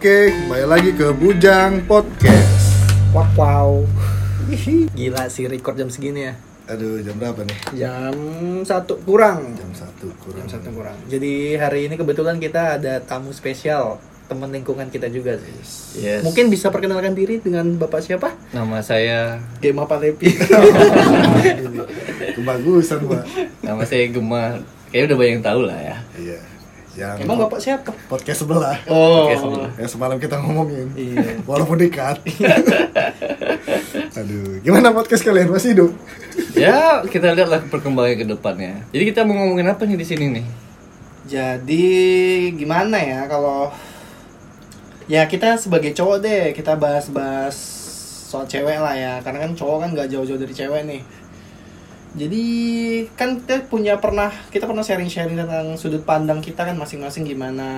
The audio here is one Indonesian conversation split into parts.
Oke, kembali lagi ke Bujang Podcast. Wow, wow. Gila sih record jam segini ya. Aduh, jam berapa nih? Jam satu kurang. Jam satu kurang. Jam satu kurang. Jadi hari ini kebetulan kita ada tamu spesial teman lingkungan kita juga sih. Yes. Mungkin bisa perkenalkan diri dengan bapak siapa? Nama saya Game apa Lepi? Kebagusan, Pak. nama saya Gema. Kayaknya udah banyak yang tahu lah ya. Iya. Yang Emang bapak siapa? podcast sebelah. Oh. Oke, sebelah. Yang semalam kita ngomongin. Iya. Walaupun dekat. Aduh, gimana podcast kalian? Masih hidup? Ya, kita lihatlah perkembangan ke depannya. Jadi kita mau ngomongin apa nih di sini nih? Jadi gimana ya kalau ya kita sebagai cowok deh kita bahas-bahas soal cewek lah ya karena kan cowok kan nggak jauh-jauh dari cewek nih. Jadi kan kita punya pernah kita pernah sharing-sharing tentang sudut pandang kita kan masing-masing gimana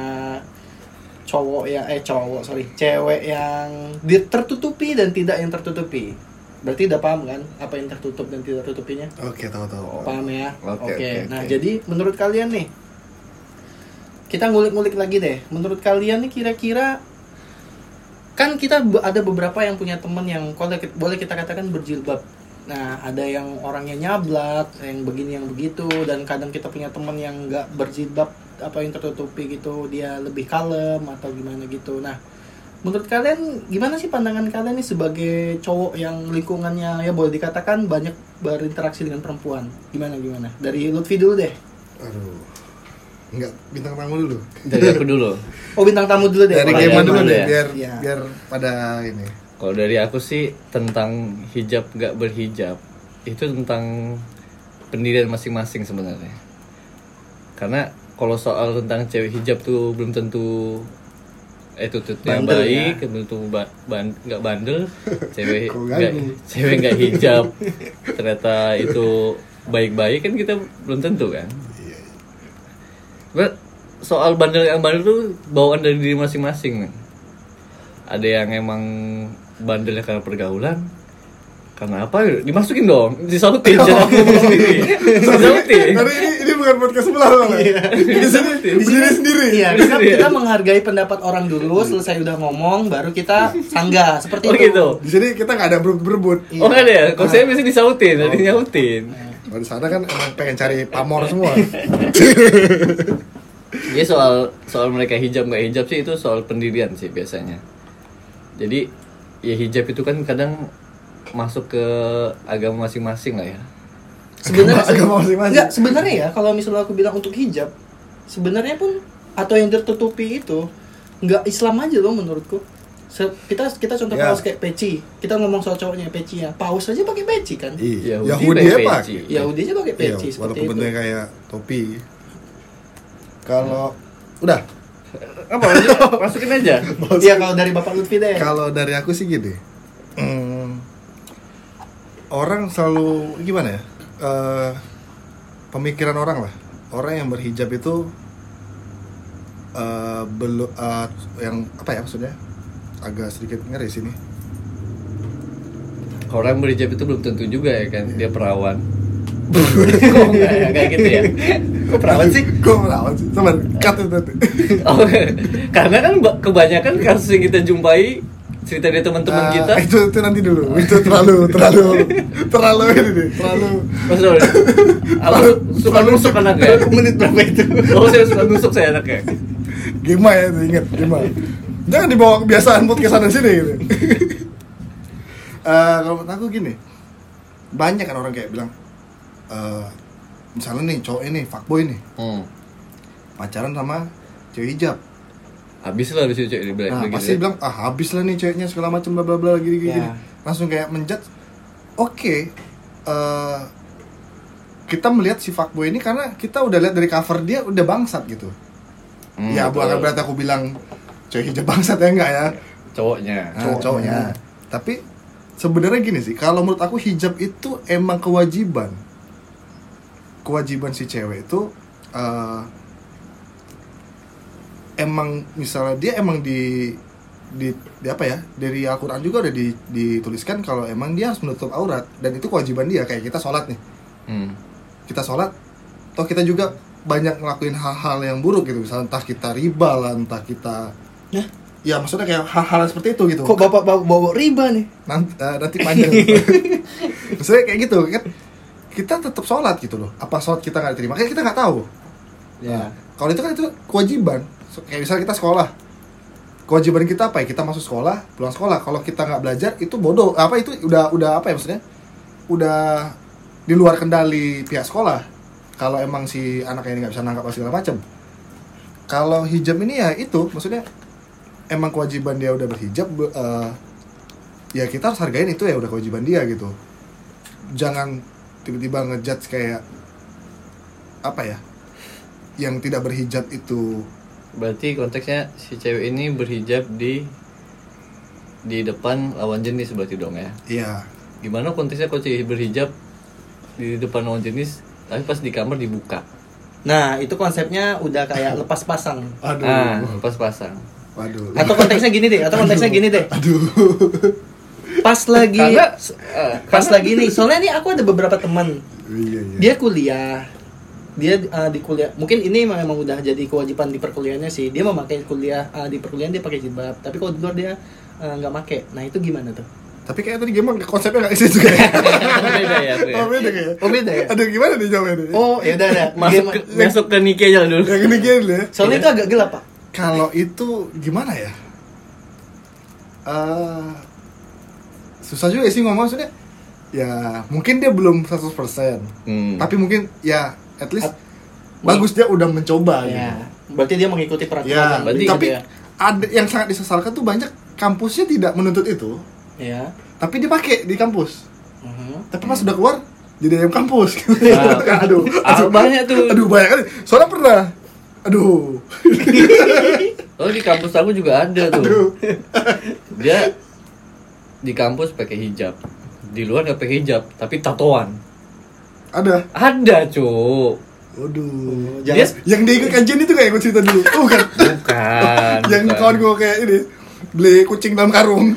cowok ya eh cowok sorry cewek yang tertutupi dan tidak yang tertutupi. Berarti udah paham kan apa yang tertutup dan tidak tertutupinya? Oke, tahu-tahu. Paham ya? Oke, oke, Nah, oke. jadi menurut kalian nih kita ngulik-ngulik lagi deh. Menurut kalian nih kira-kira kan kita ada beberapa yang punya teman yang boleh kita katakan berjilbab. Nah, ada yang orangnya nyablat, yang begini yang begitu dan kadang kita punya teman yang nggak berjilbab apa yang tertutupi gitu, dia lebih kalem atau gimana gitu. Nah, menurut kalian gimana sih pandangan kalian nih sebagai cowok yang lingkungannya ya boleh dikatakan banyak berinteraksi dengan perempuan gimana gimana dari Lutfi dulu deh Aduh. Enggak, bintang tamu dulu. Dari aku dulu. oh bintang tamu dulu deh Dari Gema dulu deh, ya? biar Iya. biar pada ini. Kalau dari aku sih tentang hijab nggak berhijab itu tentang pendirian masing-masing sebenarnya. Karena kalau soal tentang cewek hijab tuh belum tentu attitude yang Bandel baik, belum tentu ba- ban- nggak bandel, cewek nggak ganggu? cewek nggak hijab ternyata itu baik-baik kan kita belum tentu kan. Iya. But, soal bandel yang bandel tuh bawaan dari diri masing-masing. Ada yang emang bandelnya karena pergaulan, karena apa? Dimasukin dong, disautin jangan aku ngomong sendiri. Disautin. Karena ini ini bukan podcast sebelah malah. Di sini berdiri sendiri. Iya, kita, Iya. kita menghargai pendapat orang dulu, selesai udah ngomong, baru kita sanggah seperti Oh itu. gitu. Di sini kita nggak ada berebut-berebut. Oh nggak ada ya? Kalau saya biasanya disautin, yang nyautin. Kalau di sana kan emang pengen cari pamor semua. Jadi soal soal mereka hijab nggak hijab sih itu soal pendirian sih biasanya. Jadi ya hijab itu kan kadang masuk ke agama masing-masing lah ya. Sebenarnya Agama- agama masing-masing. Enggak, sebenarnya ya kalau misalnya aku bilang untuk hijab, sebenarnya pun atau yang tertutupi itu nggak Islam aja loh menurutku. Se- kita kita contoh paus kayak peci. Kita ngomong soal cowoknya peci ya. Paus aja pakai peci kan. Iya. Yahudi Yahudi pakai ya pak. peci. Yahudi aja pakai Iya, peci seperti walaupun itu. bentuknya kayak topi. Kalau udah, Apa? Masukin aja. Iya kalau dari Bapak Lutfi deh. kalau dari aku sih gini. hmm, orang selalu gimana ya? Eh, pemikiran orang lah. Orang yang berhijab itu eh belum eh, yang apa ya maksudnya? Agak sedikit ngeri sini. Orang berhijab itu belum tentu juga ya kan, dia perawan. Kok enggak ya? Kayak gitu ya? Kok perawan sih? Kok perawan sih? Sabar, cut itu nanti. Oh, karena kan ba- kebanyakan kasus yang kita jumpai cerita dari teman-teman Ah, kita itu itu nanti dulu. Itu terlalu terlalu terlalu ini nih, terlalu Mas Dol, aku su- suka nusuk anaknya menit berapa itu? Oh saya suka nusuk saya anaknya Gema ya, ingat Gema. Jangan dibawa kebiasaan podcast sana sini gitu. Eh, kalau menurut aku gini, banyak kan orang kayak bilang, eh, misalnya nih cowok ini fuckboy nih hmm. pacaran sama cewek hijab. Habis lah habis itu cewek dibilang Nah, pasti ya. bilang ah habis lah nih ceweknya segala macam bla bla bla gini gini. Ya. Langsung kayak menjat. Oke, eh, kita melihat si fuckboy ini karena kita udah lihat dari cover dia udah bangsat gitu. Hmm, ya bukan berarti aku bilang cewek hijab bangsat ya enggak ya. Cowoknya Nah, cowoknya. Tapi sebenarnya gini sih, kalau menurut aku hijab itu emang kewajiban. Kewajiban si cewek itu eh, emang misalnya dia emang di di, di apa ya dari Al-Quran juga udah di- dituliskan kalau emang dia harus menutup aurat dan itu kewajiban dia kayak kita sholat nih. Hmm. kita sholat toh kita juga banyak ngelakuin hal-hal yang buruk gitu misalnya entah kita riba lah entah kita Nah, ya maksudnya kayak hal-hal seperti itu gitu. Kok bapak bawa, bawa riba nih? nanti, eh, nanti panjang. Maksudnya kayak gitu kan kita tetap sholat gitu loh. Apa sholat kita nggak diterima? Kayak kita nggak tahu. Ya. kalau itu kan itu kewajiban. Kayak misalnya kita sekolah. Kewajiban kita apa ya? Kita masuk sekolah pulang sekolah. Kalau kita nggak belajar itu bodoh. Apa itu? Udah udah apa ya maksudnya? Udah di luar kendali pihak sekolah. Kalau emang si anak ini nggak bisa nangkap segala macam kalau hijab ini ya itu maksudnya emang kewajiban dia udah berhijab be- eh, ya kita harus hargain itu ya udah kewajiban dia gitu. Jangan tiba-tiba ngejudge kayak apa ya yang tidak berhijab itu Berarti konteksnya si cewek ini berhijab di di depan lawan jenis berarti dong ya. iya Gimana konteksnya kalau cewek berhijab di depan lawan jenis tapi pas di kamar dibuka. Nah, itu konsepnya udah kayak lepas pasang. aduh Ah, pas pasang. waduh Atau konteksnya gini deh, atau konteksnya gini deh. aduh Pas lagi Karena eh, pas lagi nih, soalnya nih aku ada beberapa teman. Iya iya. Dia kuliah. Dia uh, di kuliah. Mungkin ini memang, memang udah jadi kewajiban di perkuliahannya sih. Dia memakai kuliah uh, di perkuliahan dia pakai jilbab. Tapi kalau di luar dia uh, nggak pakai nah itu gimana tuh? Tapi kayak tadi gimana konsepnya nggak isi juga ya? Beda ya tuh ya. oh beda kayak oh beda ya? Aduh gimana nih jawabnya nih? Oh ya udah ada Masuk ke, masuk ke Niki aja dulu. yang ini gini ya? Soalnya itu agak gelap pak. Kalau itu gimana ya? Eh susah juga sih ngomong maksudnya ya mungkin dia belum 100% Hmm. tapi mungkin ya at least At- bagus dia udah mencoba ya. gitu. Berarti dia mengikuti ya peraturan berarti tapi ya. ada yang sangat disesalkan tuh banyak kampusnya tidak menuntut itu. Ya. Tapi dia pakai di kampus. Mhm. tapi pas udah keluar jadi ayam kampus. Ah. aduh Ah, banyak tuh. aduh banyak kali. Soalnya pernah. Aduh. Oh di kampus aku juga ada tuh. aduh. Dia di kampus pakai hijab. Di luar nggak pakai hijab, tapi tatoan. ada Ada, Cuk. Waduh. Jangan- Dia Yang dia ikut kajian itu kayak gue cerita dulu. Oh, bukan. bukan. yang bukan. kawan gue kayak ini beli kucing dalam karung.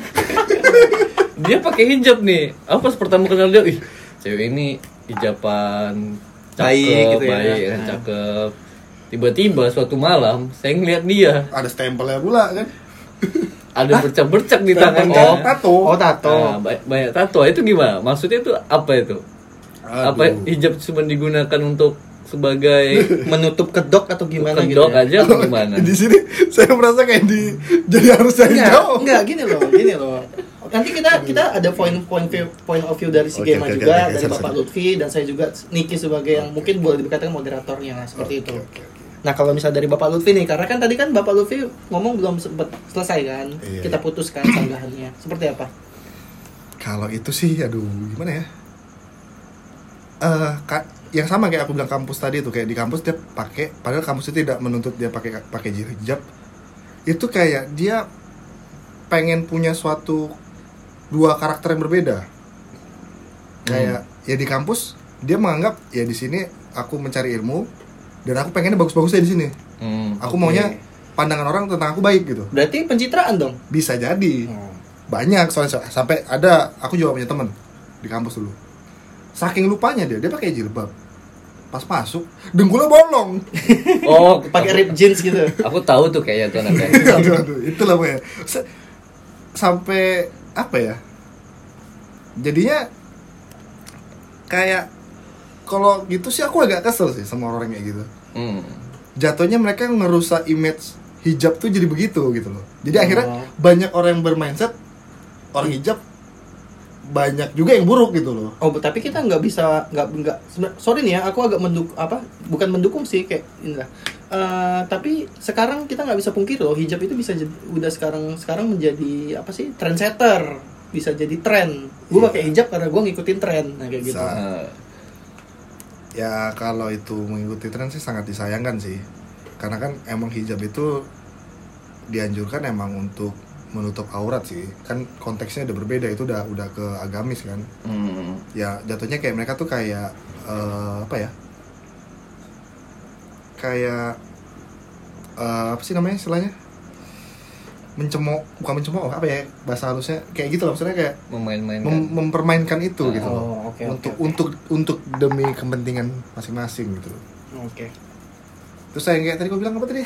Dia pakai hijab nih. Aku pas pertama kenal dia, ih, cewek ini hijaban cakep, Baik gitu ya. baik, kan, Nah. cakep. Tiba-tiba suatu malam saya ngeliat dia Ada stempelnya pula kan. Ada bercak-bercak di Stempel tangannya. tato. oh tato Nah, ba- banyak tato itu gimana? Maksudnya itu apa itu? Aduh. Apa hijab cuma digunakan untuk sebagai menutup kedok atau gimana gitu kedok ya? aja atau gimana? Di sini saya merasa kayak di jadi harus saya Enggak, jawab. enggak gini loh, gini loh. Nanti kita kita ada point point view, point of view dari si Oke, Gema oke, juga oke, dari sorry, Bapak sorry. Lutfi dan saya juga Niki sebagai yang mungkin boleh dikatakan moderatornya seperti itu. Oke, oke, oke. Nah kalau misalnya dari Bapak Lutfi nih, karena kan tadi kan Bapak Lutfi ngomong belum sempat selesai kan, Iya, kita putuskan sanggahannya. Seperti apa? Kalau itu sih aduh gimana ya? Eh ka- yang sama kayak aku bilang kampus tadi tuh kayak di kampus dia pakai padahal kampus itu tidak menuntut dia pakai pakai hijab. Itu kayak dia pengen punya suatu dua karakter yang berbeda. Kayak ya di kampus dia menganggap ya di sini aku mencari ilmu dan aku pengennya bagus-bagusnya di sini. Hmm. Aku Oke. maunya pandangan orang tentang aku baik gitu. Berarti pencitraan dong. Bisa jadi banyak soalnya so- sampai ada aku juga punya temen di kampus dulu saking lupanya dia dia pakai jilbab pas masuk dengkulnya bolong Oh, Pakai rib jeans gitu. Aku tahu tuh kayaknya tuh anaknya. aduh aduh itulah pokoknya Sa- sampai apa ya jadinya kayak kalau gitu sih aku agak kesel sih sama orang kayak gitu Hmm. jatuhnya mereka ngerusak image hijab tuh jadi begitu gitu loh jadi akhirnya Oh. banyak orang yang bermindset orang hijab banyak juga yang buruk gitu loh Oh, tapi kita nggak bisa nggak nggak sorry nih ya, aku agak menduk apa bukan mendukung sih kayak inilah. Eh, tapi sekarang kita nggak bisa pungkiri loh hijab itu bisa jadi, udah sekarang sekarang menjadi apa sih trendsetter bisa jadi tren. Gue Iya. pakai hijab karena gue ngikutin tren, nah kayak gitu. Bisa. Ya kalau itu mengikuti tren sih sangat disayangkan sih. Karena kan emang hijab itu dianjurkan emang untuk menutup aurat sih. Kan konteksnya udah berbeda itu udah udah ke agamis kan. Hmm. ya jatuhnya kayak mereka tuh kayak eh, apa ya? Kayak eh, apa sih namanya istilahnya mencemooh bukan mencemooh apa ya bahasa halusnya kayak gitu loh maksudnya kayak memain-mainkan. mem- mempermainkan itu gitu loh Oh, oke, untuk oke. untuk untuk demi kepentingan masing-masing gitu Oke. terus saya kayak tadi gue bilang apa tadi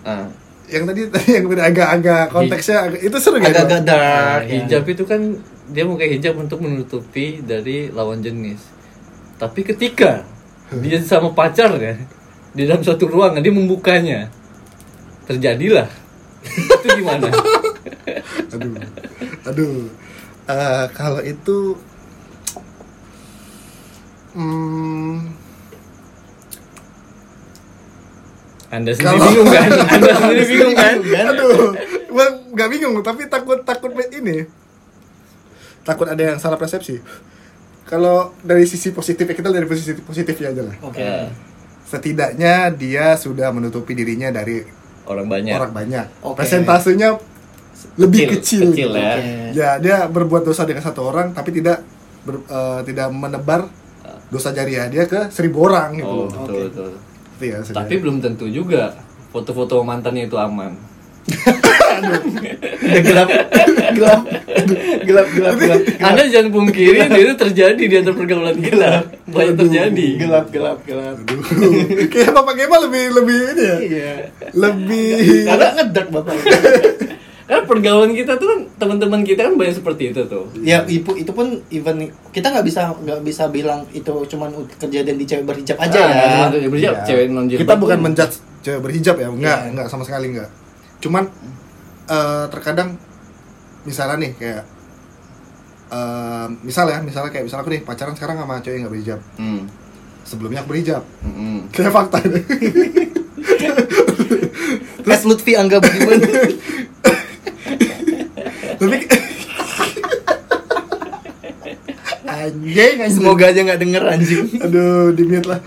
Ah, yang tadi tadi yang beda agak-agak konteksnya agak, itu seru gak? agak-agak Bang? dark Nah, ya. hijab itu kan dia pakai hijab untuk menutupi dari lawan jenis. Tapi ketika dia sama pacarnya di dalam suatu ruangan dia membukanya, terjadilah. Itu gimana? aduh aduh. Eh, kalau itu hmm, Anda sendiri Kalau- bingung kan? Anda sendiri bingung kan? aduh gua nggak bingung tapi takut takut ini. Takut ada yang salah persepsi. Kalau dari sisi positifnya kita dari sisi positifnya aja lah. Oke. Ya, setidaknya dia sudah menutupi dirinya dari orang banyak. orang banyak Oke. persentasenya lebih kecil, kecil ya. Oke. ya dia berbuat dosa dengan satu orang tapi tidak ber- eh, tidak menebar dosa jariah dia ke seribu orang gitu Oh, betul betul. Itu ya. Tapi belum tentu juga foto-foto mantannya itu aman. udah gelap gelap gelap gelap gelap Anda jangan pungkiri itu terjadi di antara pergaulan kita. Banyak Aduh. terjadi. gelap gelap gelap Aduh. kayak bapak Kemal lebih lebih ini ya iya lebih agak ngedark bapak Kan pergaulan kita tuh kan teman-teman kita kan banyak seperti itu tuh. ya itu itu pun even kita nggak bisa nggak bisa bilang itu cuman kejadian di cewek berhijab aja Ah, ya nggak berhijab, Iya. cewek non kita bukan menjudge cewek berhijab ya enggak Iya. enggak sama sekali enggak cuman eh, terkadang misalnya nih kayak eh, misal ya misalnya kayak misalnya aku nih pacaran sekarang sama cewek yang nggak berhijab. Hmm. sebelumnya aku berhijab. Mm-mm. kayak fakta ini. Mas Lutfi Angga Budiman tapi anjing anjing. Semoga aja nggak denger anjing. Aduh di mute lah.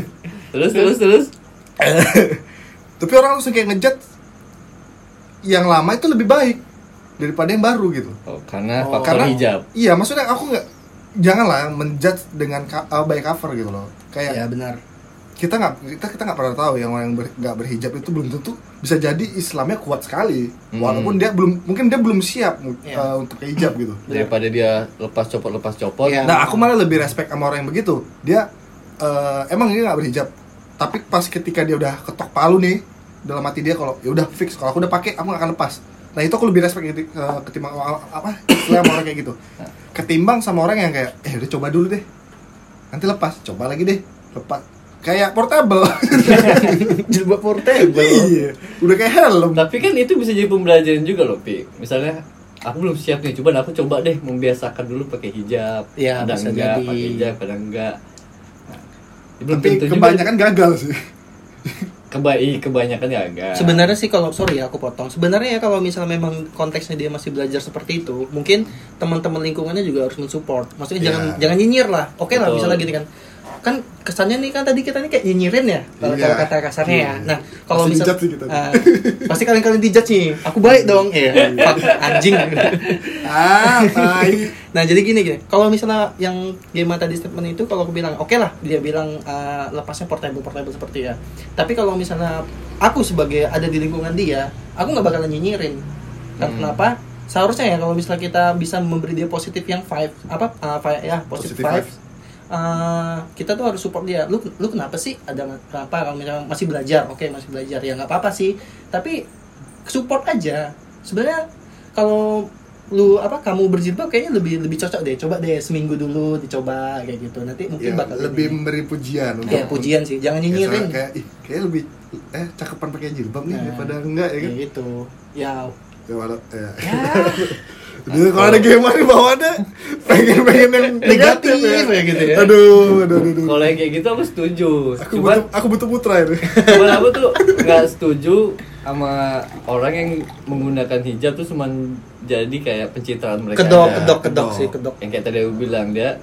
Terus terus terus. tapi orang langsung kayak ngejat yang lama itu lebih baik daripada yang baru gitu Oh, karena Oh, faktor karena- hijab. iya maksudnya aku nggak janganlah menjudge dengan uh, by cover gitu loh kayak ya benar kita nggak kita kita nggak pernah tahu yang orang yang ber- nggak berhijab itu belum tentu bisa jadi Islamnya kuat sekali Hmm. walaupun dia belum mungkin dia belum siap uh, Iya. untuk ke hijab gitu Daripada dia lepas copot lepas copot. Iya. nah aku malah lebih respect sama orang yang begitu dia uh, emang dia nggak berhijab tapi pas ketika dia udah ketok palu nih dalam hati dia kalau ya udah fix. Kalau aku udah pakai aku nggak akan lepas. Nah itu aku lebih respect keti- uh, ketimbang apa istilah sama orang kayak gitu. Ketimbang sama orang yang kayak eh udah coba dulu deh. Nanti lepas. Coba lagi deh. Lepas. Kayak portable. Jilbab portable. Iya. Udah kayak helm. Tapi kan itu bisa jadi pembelajaran juga loh, Pi. Misalnya aku belum siap nih, coba aku coba deh membiasakan dulu pakai hijab. Iya, kadang bisa enggak, jadi. pakai hijab, kadang enggak. Nah, belum tapi tentu juga. kebanyakan gagal sih Keba ih, kebanyakan ya agak. Sebenarnya sih kalau sorry ya aku potong. Sebenarnya ya kalau misalnya memang konteksnya dia masih belajar seperti itu, mungkin teman-teman lingkungannya juga harus mensupport. Maksudnya Iya. jangan jangan nyinyir lah. Oke lah Betul. misalnya gini kan. Kan kesannya nih kan tadi kita nih kayak nyinyirin ya kalau kalau kata kasarnya ya. Iya. Nah, kalau misal sih. Ah, pasti kalian-kalian dijudge nih. Aku baik dong. Iya. Fuck, anjing. ah tai Nah jadi gini gini, kalau misalnya yang Gema tadi statement itu kalau aku bilang oke lah dia bilang uh, lepasnya portable portable seperti ya. Tapi kalau misalnya aku sebagai ada di lingkungan dia, aku nggak bakalan nyinyirin. Karena Hmm. Kenapa? Seharusnya ya kalau misalnya kita bisa memberi dia positif yang five apa uh, five, ya positif Positive five. vibes. Uh, kita tuh harus support dia. Lu lu kenapa sih? Ada kenapa kalau misalnya masih belajar? Oke masih belajar ya nggak apa-apa sih. Tapi support aja. Sebenarnya kalau lu apa kamu berjilbab kayaknya lebih lebih cocok deh coba deh seminggu dulu dicoba kayak gitu nanti mungkin ya, bakal lebih ini. memberi pujian untuk ya pujian sih jangan Ya, nyinyirin kayak ih kayak lebih eh cakepan pakai jilbab nih Nah. daripada enggak ya kan kayak gitu ya ya walau ya. ya Aduh, kalau ada game di bawah ada pengen pengen yang negatif, Negatif ya gitu ya. Aduh, aduh, aduh, aduh. Kalau yang kayak gitu aku setuju. Aku Cuman butuh aku butuh putra ini. cuman aku tuh nggak setuju sama orang yang menggunakan hijab tuh cuman jadi kayak pencitraan mereka kedok aja. kedok kedok kedok. sih kedok yang kayak tadi aku bilang dia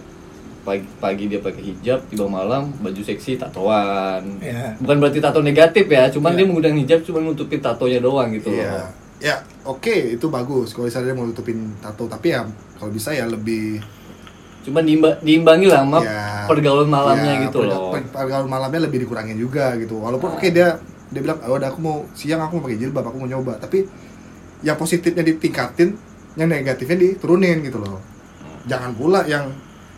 pagi pagi dia pakai hijab tiba malam baju seksi tatoan Ya. bukan berarti tato negatif ya cuman Ya. dia menggunakan hijab cuma nutupin tatonya doang gitu Iya. loh Ya, oke, itu bagus kalau misalnya dia mau tutupin tato, tapi ya kalau bisa ya lebih cuman diimba- diimbangi lah sama ya, pergaulan malamnya ya, gitu perga- loh per- Pergaulan malamnya lebih dikurangin juga gitu. Walaupun Ah. oke dia dia bilang, "Oh, udah aku mau siang aku mau pakai jilbab, aku mau nyoba." Tapi yang positifnya ditingkatin, yang negatifnya diturunin gitu loh. Jangan pula yang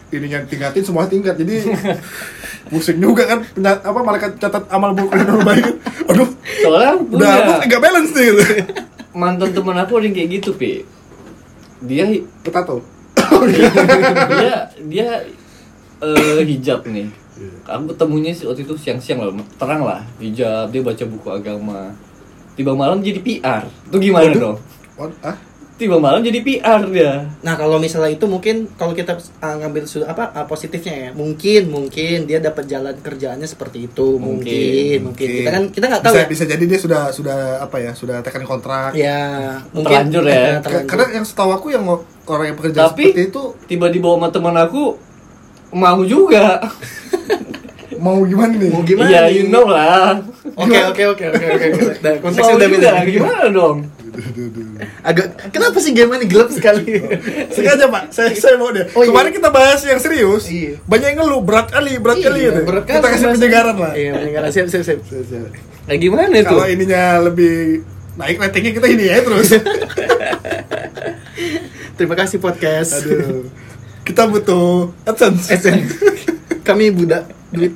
ininya tingkatin semua tingkat. Jadi pusing juga kan penya- apa malaikat catat amal buruk dan baik. Aduh, soalnya Udah punya apa nggak balance nih gitu. Mantan temen aku ada yang kayak gitu pi dia Potato. dia dia eh, hijab nih aku ketemunya sih waktu itu siang-siang lah terang lah hijab dia baca buku agama tiba malam jadi PR itu gimana Waduh. dong What? Ah? Tiba malam jadi PR dia Nah kalau misalnya itu mungkin kalau kita uh, ngambil sudut apa uh, positifnya ya mungkin mungkin dia dapat jalan kerjaannya seperti itu mungkin mungkin, kita kan kita nggak tahu bisa, ya. bisa jadi dia sudah sudah apa ya sudah tekan kontrak Ya mungkin Terlanjur ya. Ka- terlanjur. karena yang setahu aku yang orang yang bekerja Tapi- seperti itu tiba dibawa sama teman aku mau juga mau gimana nih Mau gimana iya nih? you know lah Oke oke oke oke oke. oke. Konteksnya udah beda. gimana dong Agak kenapa sih game ini gelap sekali? sengaja pak saya saya mau deh Oh, iya. kemarin kita bahas yang serius Iya. banyak yang ngeluh berat kali berat kali Iya, gitu berat kita kali kasih penyegaran lah Iya penyegaran siap siap siap. nah gimana itu kalau ininya lebih naik ratingnya kita ini ya terus Terima kasih podcast. aduh kita butuh adsense SN. Kami budak duit.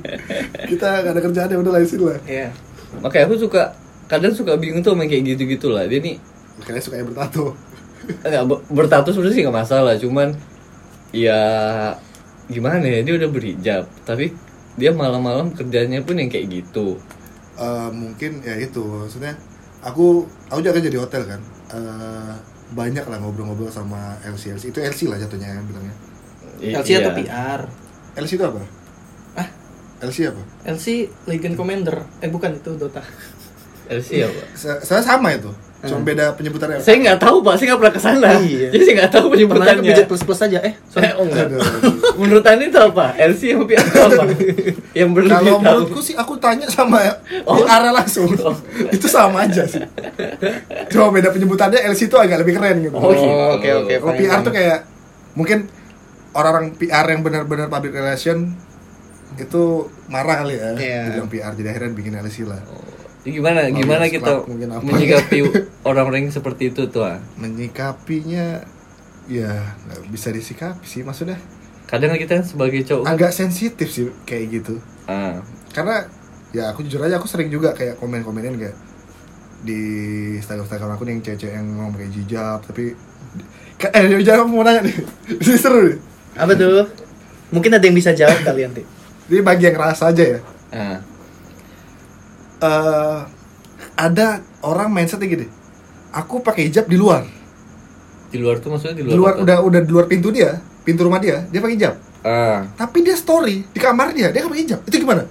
kita gak ada kerjaan ya udah lah lah Iya. makanya aku suka kadang suka bingung tuh sama kayak gitu-gitu lah dia nih makanya suka yang bertato Enggak, be- bertato sebenarnya sih nggak masalah, cuman ya gimana ya dia udah berhijab, tapi dia malam-malam kerjanya pun yang kayak gitu. Eh, mungkin ya itu maksudnya aku aku juga kan jadi hotel kan Eh, banyak lah ngobrol-ngobrol sama LC LC itu LC lah jatuhnya yang bilangnya I- LC atau iya. PR? LC itu apa Ah? LC apa LC Legend Commander. Eh bukan itu Dota. LC apa? Sa- saya sama itu cuma Hmm. beda penyebutannya Saya nggak tahu pak, saya nggak pernah ke sana. Iya. Jadi saya nggak tahu Pernah ke penyebutannya. budget plus plus aja. Eh, sorry. Eh, oh enggak. Aduh. Menurut anda itu apa? LC PR itu apa? yang perlu kalau menurutku sih aku tanya sama Oh. PR langsung Oh. itu sama aja sih cuma beda penyebutannya LC itu agak lebih keren gitu Oh, gitu. oke oke. kalau PR fine. tuh kayak mungkin orang-orang PR yang benar-benar public relation itu marah kali ya Iya. bilang PR jadi akhirnya bikin LC lah Jadi gimana Public gimana kita menyikapi orang-orang seperti itu tuh? ah? menyikapinya ya nggak bisa disikapi sih maksudnya Kadang kita kan sebagai cowok kan, agak sensitif sih kayak gitu ah, karena ya aku jujur aja aku sering juga kayak komen-komenin kayak di Instagram Instagram aku nih yang cewek-cewek yang ngomong kayak hijab tapi eh jangan mau nanya nih ini seru nih Apa tuh? Mungkin ada yang bisa jawab kalian, Ti. ini bagi yang rasa aja ya ah. Eh ada orang mindsetnya gini aku pakai hijab di luar Di luar tuh maksudnya di di luar, luar apa? udah udah di luar pintu dia pintu rumah dia dia pakai hijab Ah. tapi dia story di kamar dia dia nggak pakai hijab itu gimana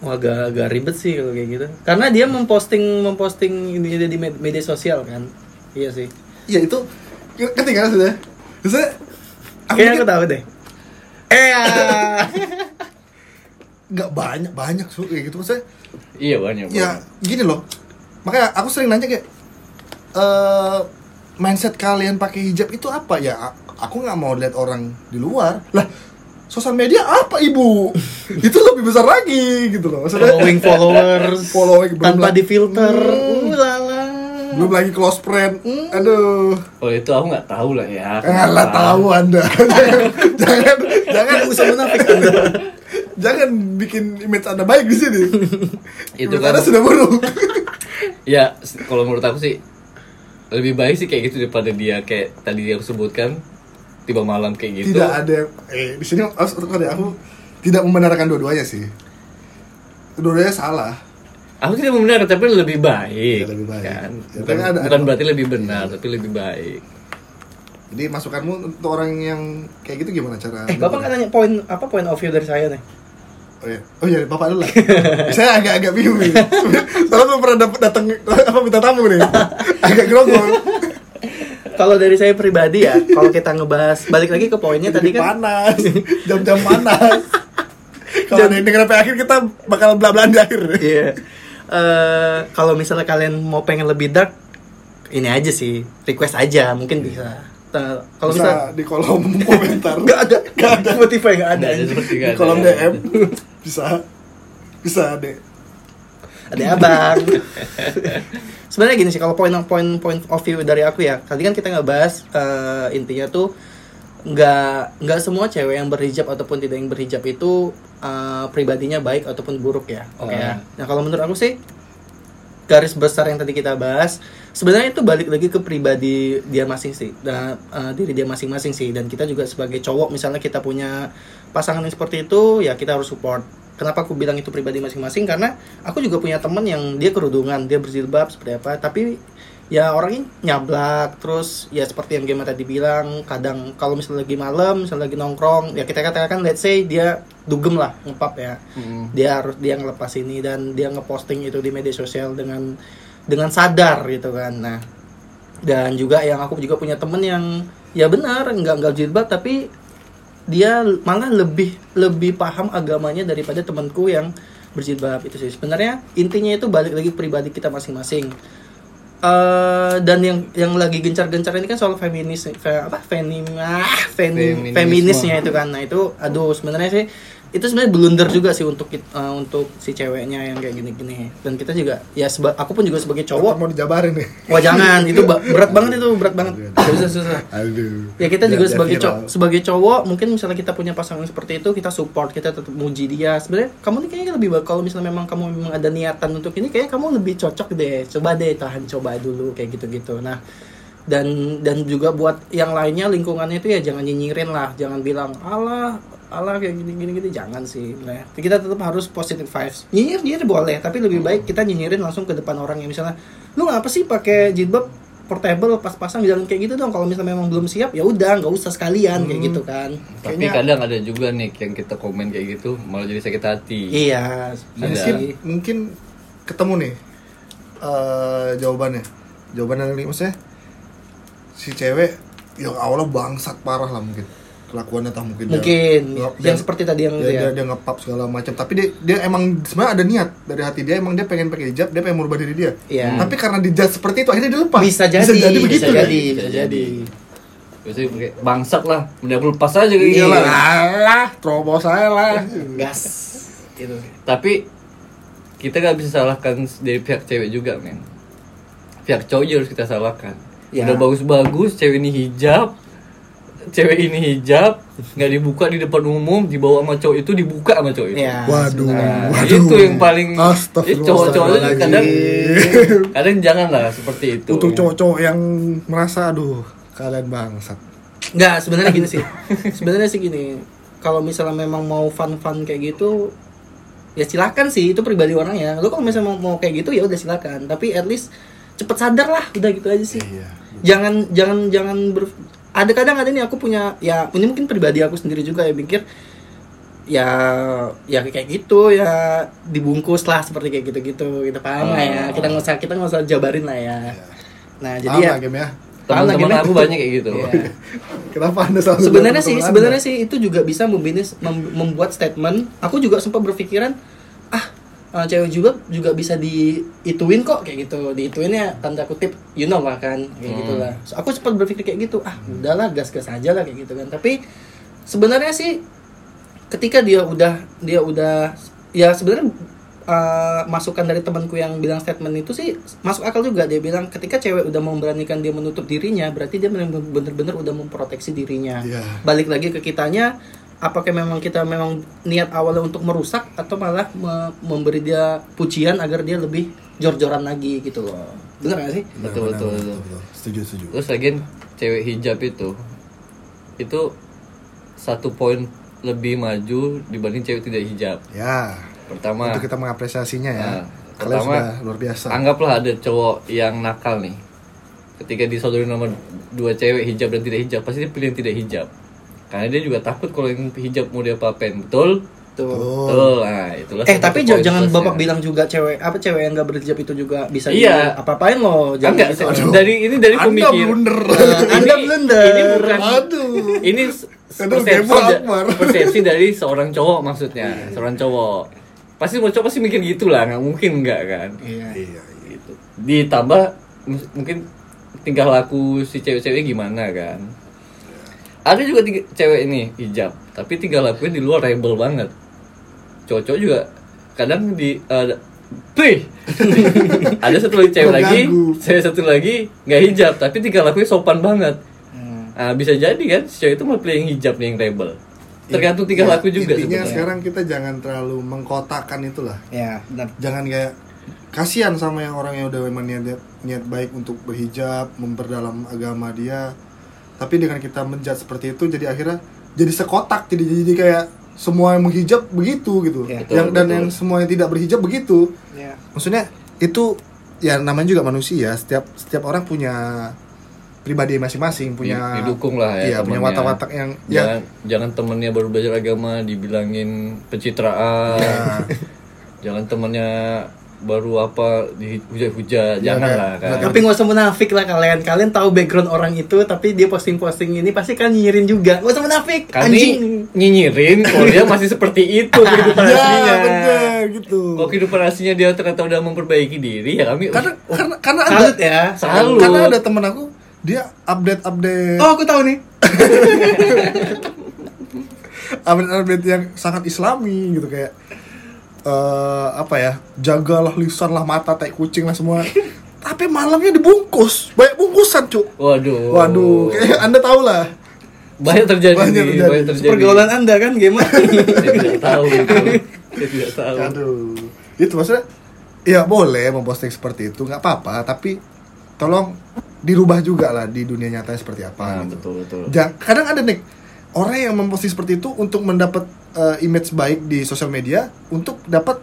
Wah, agak agak ribet sih kalau kayak gitu. Karena dia memposting memposting ini di med- media sosial kan. Iya sih. iya itu ketika sudah Maksudnya aku Kayaknya aku tahu deh. Eh, ah. nggak banyak banyak su kayak gitu maksudnya Iya banyak. ya gini loh makanya aku sering nanya kayak eh mindset kalian pakai hijab itu apa ya aku nggak mau lihat orang di luar lah sosial media apa ibu itu lebih besar lagi gitu loh maksudnya following followers Following, tanpa lagi- difilter. Hmm. Uh, lala. belum lagi close friend aduh Oh itu aku nggak tahu lah ya. Ngalah tahu anda jangan jangan Nggak usah munafik Anda. Jangan bikin image anda baik di sini Itu Image kan. anda sudah buruk Ya kalau menurut aku sih lebih baik sih kayak gitu daripada dia kayak tadi yang sebutkan tiba malam kayak gitu. tidak ada yang- eh di sini harus aku aku tidak membenarkan dua-duanya sih dua-duanya salah Aku tidak membenarkan tapi lebih baik. Ya, lebih baik. Kan? Ya, Bukan, tapi ada- bukan ada- berarti lebih benar tapi lebih baik. jadi masukanmu untuk orang yang kayak gitu gimana cara Eh, Bapak nggak nanya poin apa poin of view dari saya nih? Oh iya. Oh iya bapak dulu lah. Saya agak-agak bingung nih soalnya belum pernah dapet datang apa minta tamu nih. Agak grogol Kalau dari saya pribadi ya, kalau kita ngebahas balik lagi ke poinnya tadi Jadi kan. panas. Jam-jam panas. Kalau ada yang denger sampai akhir kita bakal bela-belaan di akhir. Iya. Eh, kalau misalnya kalian mau pengen lebih dark, ini aja sih, request aja, mungkin bisa. Nah, kalau bisa misalnya di kolom komentar nggak ada, nggak ada Spotify nggak ada. Ada seperti di nggak ada. kolom DM bisa bisa deh Ada abang. Sebenarnya gini sih, kalau poin poin point of view dari aku ya, tadi kan kita nggak bahas eh, intinya tuh nggak nggak semua cewek yang berhijab ataupun tidak yang berhijab itu eh, pribadinya baik ataupun buruk ya, oke ya. Ah. Nah kalau menurut aku sih garis besar yang tadi kita bahas sebenarnya itu balik lagi ke pribadi dia masing sih dan eh, diri dia masing-masing sih. Dan kita juga sebagai cowok misalnya kita punya pasangan yang seperti itu ya kita harus support. Kenapa aku bilang itu pribadi masing-masing? Karena aku juga punya teman yang dia kerudungan dia berjilbab seperti apa. Tapi ya orangnya nyablak terus ya seperti yang Gemma tadi bilang kadang kalau misalnya lagi malam misalnya lagi nongkrong ya kita katakan let's say dia dugem lah ngepap ya. Mm. dia harus dia ngelepas ini dan dia ngeposting itu di media sosial dengan dengan sadar gitu kan. Nah dan juga yang aku juga punya temen yang ya benar nggak nggak jilbab tapi dia malah lebih lebih paham agamanya daripada temanku yang berjilbab itu sih. Sebenarnya intinya itu balik lagi pribadi kita masing-masing eh dan yang yang lagi gencar-gencar ini kan soal feminis fe- apa? Fenim ah, femi- feminisnya itu kan. Nah itu aduh sebenarnya sih itu sebenarnya blunder juga sih untuk eh, untuk si ceweknya yang kayak gini-gini. Dan kita juga ya seba- aku pun juga sebagai cowok mau dijabarin nih. Wah jangan. Itu berat banget itu berat banget. Susah susah. Aduh. Ya kita juga Biar- sebagai cowok sebagai cowok mungkin misalnya kita punya pasangan seperti itu kita support kita tetap muji dia. Sebenarnya kamu nih kayaknya lebih baik kalau misalnya memang kamu memang ada niatan untuk ini kayaknya kamu lebih cocok deh. Coba deh tahan coba dulu kayak gitu gitu nah dan dan juga buat yang lainnya lingkungannya itu ya jangan nyinyirin lah. Jangan bilang Allah Allah kayak gini gini gini jangan sih nah, kita tetap harus positive vibes. Nyinyir nyinyir boleh tapi lebih baik kita nyinyirin langsung ke depan orang yang misalnya lu ngapa sih pakai jilbab portable pas-pasang jangan kayak gitu dong? Kalau misalnya memang belum siap ya udah nggak usah sekalian kayak gitu kan. Tapi Kayaknya- kadang ada juga nih yang kita komen kayak gitu malah jadi sakit hati. iya mungkin mungkin ketemu nih eh jawabannya. Jawaban dari maksudnya si cewek yang awalnya bangsat parah lah mungkin kelakuannya tak mungkin dia- mungkin dia- yang seperti tadi yang dia, itu dia, ya dia ngepap segala macam tapi dia dia emang sebenarnya ada niat dari hati dia emang dia pengen pakai hijab dia pengen merubah diri dia Iya. tapi karena dijudge seperti itu akhirnya dia lepas bisa jadi bisa jadi begitu bisa ya? jadi, Bisa bisa jadi. Biasanya pakai bangsat lah, udah aku lepas aja kayak Iya gitu. lah. terobos saya lah gas gitu Tapi kita gak bisa salahkan dari pihak cewek juga, men. Pihak cowok juga harus kita salahkan. Ya. Udah bagus-bagus, cewek ini hijab, cewek ini hijab, nggak dibuka di depan umum, dibawa sama cowok itu dibuka sama cowok itu. ya. Waduh Nah, waduh. itu yang paling itu cowok-cowok itu kadang kadang jangan lah seperti itu. untuk cowok-cowok yang merasa aduh kalian bangsat. Nggak sebenarnya gini sih. Sebenarnya sih gini kalau misalnya memang mau fun fun kayak gitu ya silakan sih itu pribadi orang ya lu kalau misalnya mau, mau kayak gitu ya udah silakan. Tapi at least cepet sadar lah udah gitu aja sih. Iya jangan jangan jangan ber ada kadang ada nih aku punya ya ini mungkin pribadi aku sendiri juga ya pikir ya ya kayak gitu ya dibungkus lah seperti kayak gitu-gitu kita paham lah ya kita nggak usah kita nggak usah jabarin lah ya. Nah jadi ya game ya? Teman-teman aku banyak kayak gitu. Iya. kenapa anda selalu sebenarnya sih sebenarnya sih itu juga bisa membinis mem- membuat statement. Aku juga sempat berpikiran ah eh, cewek juga juga bisa diituin kok kayak gitu. Diituin ya tanda kutip you know lah kan kayak Hmm. gitulah So, aku sempat berpikir kayak gitu ah udahlah gas gas aja lah kayak gitu kan. Tapi sebenarnya sih ketika dia udah dia udah ya sebenarnya eh, masukan dari temanku yang bilang statement itu sih masuk akal juga. Dia bilang ketika cewek udah memberanikan dia menutup dirinya berarti dia bener- bener-bener udah memproteksi dirinya. Iya. balik lagi ke kitanya apakah memang kita memang niat awalnya untuk merusak atau malah me- memberi dia pujian agar dia lebih jor-joran lagi gitu loh bener gak sih Betul, betul, betul. setuju setuju Terus lagian cewek hijab itu itu satu poin lebih maju dibanding cewek tidak hijab. ya Pertama, untuk kita mengapresiasinya ya Nah, kalian pertama, sudah luar biasa anggaplah ada cowok yang nakal nih. Ketika disodori nama dua cewek hijab dan tidak hijab, pasti dia pilih yang tidak hijab. Karena dia juga takut kalau yang hijab mau dia apain, betul? tuh Tuh. Betul. Nah, itulah eh tapi jangan plusnya. bapak bilang juga cewek apa cewek yang gak berhijab itu juga bisa Iya. apa apain loh Ah, enggak, gitu. Aduh. dari ini dari anda pemikir. blunder Anda blunder. Ini bukan aduh ini persepsi, persepsi dari seorang cowok maksudnya seorang cowok pasti mau cowok pasti mikir gitu lah nggak mungkin nggak kan iya iya gitu ditambah mungkin tingkah laku si cewek-cewek gimana kan ada juga tiga, cewek ini hijab tapi tingkah lakunya di luar rebel banget cowok-cowok juga kadang di ada Prih. ada satu lagi cewek lagi cewek satu lagi nggak hijab tapi tingkah lakunya sopan banget Hmm. Nah, bisa jadi kan si cewek itu mau pilih yang hijab nih yang rebel. Tergantung tingkah Ya, laku juga intinya sebenarnya. sekarang kita jangan terlalu mengkotakan itulah ya benar jangan kayak kasihan sama yang orang yang udah memang niat niat baik untuk berhijab memperdalam agama dia tapi dengan kita menjat seperti itu jadi akhirnya jadi sekotak jadi jadi kayak semua yang menghijab begitu gitu Ya. Betul, yang dan betul. yang semua yang tidak berhijab begitu Ya. maksudnya itu ya namanya juga manusia setiap setiap orang punya pribadi masing-masing punya Di- didukung lah ya iya punya watak-watak yang ya jangan jangan temennya baru belajar agama dibilangin pencitraan Ya. jangan temennya baru apa dihujat-hujat Ya, jangan lah kan Tapi nggak usah munafik lah kalian. Kalian tahu background orang itu, tapi dia posting-posting ini pasti kan nyinyirin juga. Nggak usah munafik. kami Anjing. nyinyirin kalau dia masih seperti itu kehidupan ya aslinya bener gitu kalau kehidupan aslinya dia ternyata udah memperbaiki diri ya kami karena karena karena ada Salut ya. Salut. karena ada temen aku dia update update Oh, aku tahu nih. update update yang sangat islami gitu kayak eh apa ya jagalah lisan lah mata tai kucing lah semua. Tapi malamnya dibungkus banyak bungkusan cuk. Waduh. Waduh kayak anda tahu lah banyak terjadi Banyak terjadi. banyak terjadi. Pergaulan Anda kan gimana? saya tidak tahu itu. Saya tidak tahu. Aduh. Itu maksudnya ya boleh memposting seperti itu nggak apa-apa tapi tolong dirubah juga lah di dunia nyata seperti apa nah, gitu. betul betul. Ja- kadang ada nih orang yang memposting seperti itu untuk mendapat eh, image baik di sosial media untuk dapat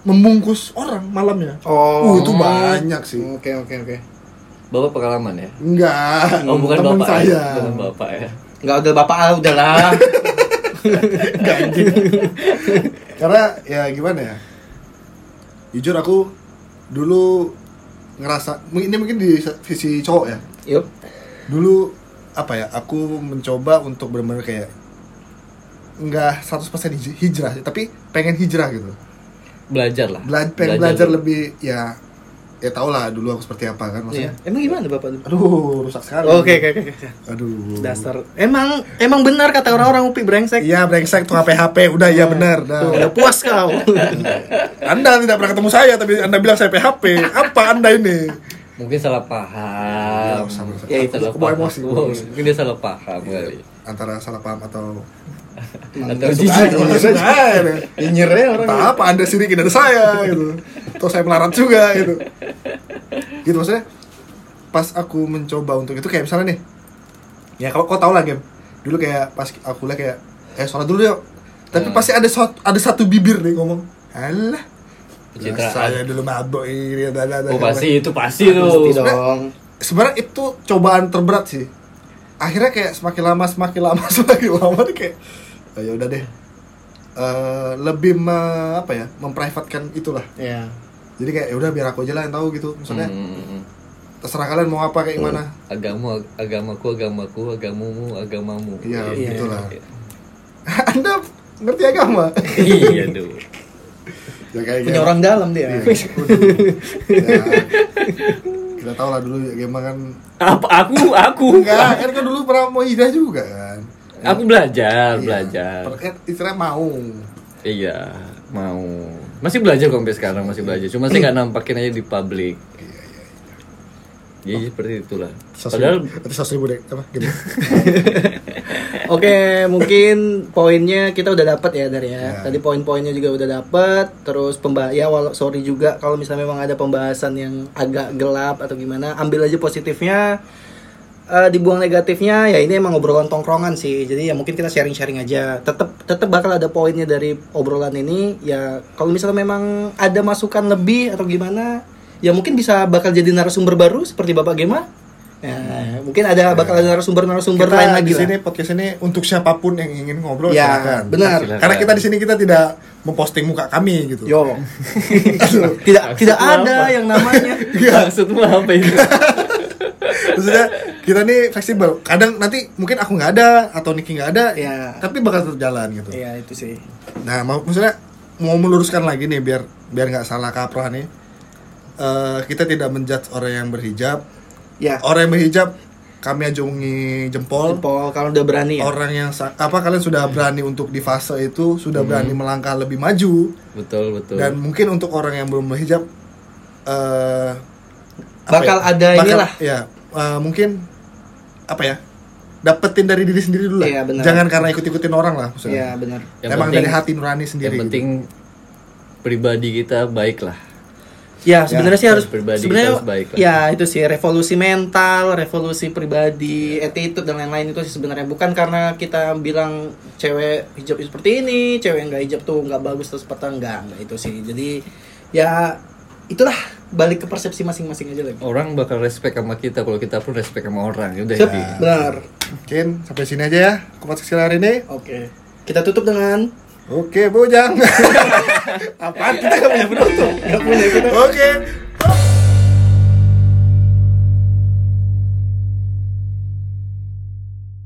membungkus orang malamnya. Oh. Uh, itu banyak sih. Oke, oke, oke. bapak pengalaman ya Enggak. oh bukan temen bapak saya. ya bukan bapak ya Enggak udah Bapak ah, udahlah. Enggak, anjing. Karena ya gimana ya? Jujur aku dulu ngerasa ini mungkin di sisi cowok ya. Yup. Dulu apa ya? Aku mencoba untuk benar-benar kayak nggak 100% hij- hijrah, tapi pengen hijrah gitu. belajar lah Bela pengen belajar dulu. lebih ya ya tau lah dulu aku seperti apa kan Iya. maksudnya. Emang gimana Bapak? Aduh, rusak sekali. Oke, oke, oke. oke. Aduh. Dasar. Emang emang benar kata orang-orang UPI brengsek. Iya, brengsek tuh HP HP. Udah iya benar. Tuh, Dah. udah puas kau. Anda tidak pernah ketemu saya tapi Anda bilang saya PHP. Apa Anda ini? Mungkin salah paham Ya, sama- ya aku- salah paham emosi. Mungkin dia salah paham kali Antara salah paham atau atau jijik. Nyinyirin orang. Entah apa Anda sirikin dari saya gitu. Atau saya melarat juga gitu. Gitu maksudnya pas aku mencoba untuk itu kayak misalnya nih. Ya kalau kau tau lah game. Dulu kayak pas aku lah kayak eh sholat dulu yuk. Tapi Hmm. pasti ada satu, ada satu bibir nih ngomong. Alah. Ya, Pencitraan. saya dulu mabok ini da, da, da, oh da. pasti itu pasti tuh Pasti dong. sebenarnya itu cobaan terberat sih akhirnya kayak semakin lama semakin lama semakin lama nih kayak "Oh, ya udah deh Eh, lebih me- apa ya memprivatkan itulah Ya. jadi kayak ya udah biar aku aja lah yang tahu gitu maksudnya Hmm, hmm, hmm. terserah kalian mau apa kayak gimana agama agamaku agamaku agamamu agamamu Iya, Iya. betul lah. anda ngerti agama iya tuh ya kayak Punya gitu. orang dalam dia. Iya. Ya, kita tahu lah dulu ya game kan. Apa aku aku. Enggak kan kan dulu pernah mau hijrah juga kan. Aku belajar Iya. belajar. Kan istilah mau. Iya mau. Masih belajar kok sampai sekarang masih belajar. Cuma saya nggak nampakin aja di publik jadi seperti itulah padahal seratus ribu deh apa gitu Oke, mungkin poinnya kita udah dapat ya dari ya. Ya. Tadi poin-poinnya juga udah dapat. Terus pembah ya walau sorry juga kalau misalnya memang ada pembahasan yang agak gelap atau gimana, ambil aja positifnya. Eh, dibuang negatifnya ya ini emang obrolan tongkrongan sih jadi ya mungkin kita sharing-sharing aja tetap tetap bakal ada poinnya dari obrolan ini ya kalau misalnya memang ada masukan lebih atau gimana ya mungkin bisa bakal jadi narasumber baru seperti bapak Gema ya, mungkin ada bakal ada narasumber-narasumber kita lain lagi di lah. sini podcast ini untuk siapa pun yang ingin ngobrol Ya, silakan. benar. Silakan. Karena kita di sini kita tidak memposting muka kami gitu. Yo. tidak tidak ada apa? yang namanya. maksudmu apa itu Maksudnya kita nih fleksibel. Kadang nanti mungkin aku nggak ada atau Niki nggak ada, Ya. tapi bakal tetap jalan gitu. Iya, itu sih. Nah, mau maksudnya mau meluruskan lagi nih biar biar nggak salah kaprah nih. Eh, kita tidak menjudge orang yang berhijab. Ya. Orang yang berhijab kami ajungi jempol. Jempol kalau udah berani ya. Orang yang apa kalian sudah berani untuk di fase itu sudah berani melangkah lebih maju. betul betul dan mungkin untuk orang yang belum berhijab eh apa Bakal ada inilah. ya eh, mungkin apa ya dapetin dari diri sendiri dulu lah Iya, benar. jangan karena ikut ikutin orang lah Iya, maksudnya benar. Yang emang penting- dari hati nurani sendiri yang gitu. penting pribadi kita baik lah Ya sebenarnya sih harus pribadi sebenarnya baik lah. ya itu sih revolusi mental, revolusi pribadi, attitude dan lain-lain itu sih sebenarnya bukan karena kita bilang cewek hijab seperti ini, cewek nggak hijab tuh nggak bagus terus patah enggak, enggak itu sih. Jadi ya itulah balik ke persepsi masing-masing aja lagi. orang bakal respect sama kita kalau kita pun respect sama orang ya udah Siap, jadi benar. Mungkin sampai sini aja ya kupas kecil hari ini. Oke. Kita tutup dengan Oke, bujang. Apaan kita punya penutup? punya kita. Oke,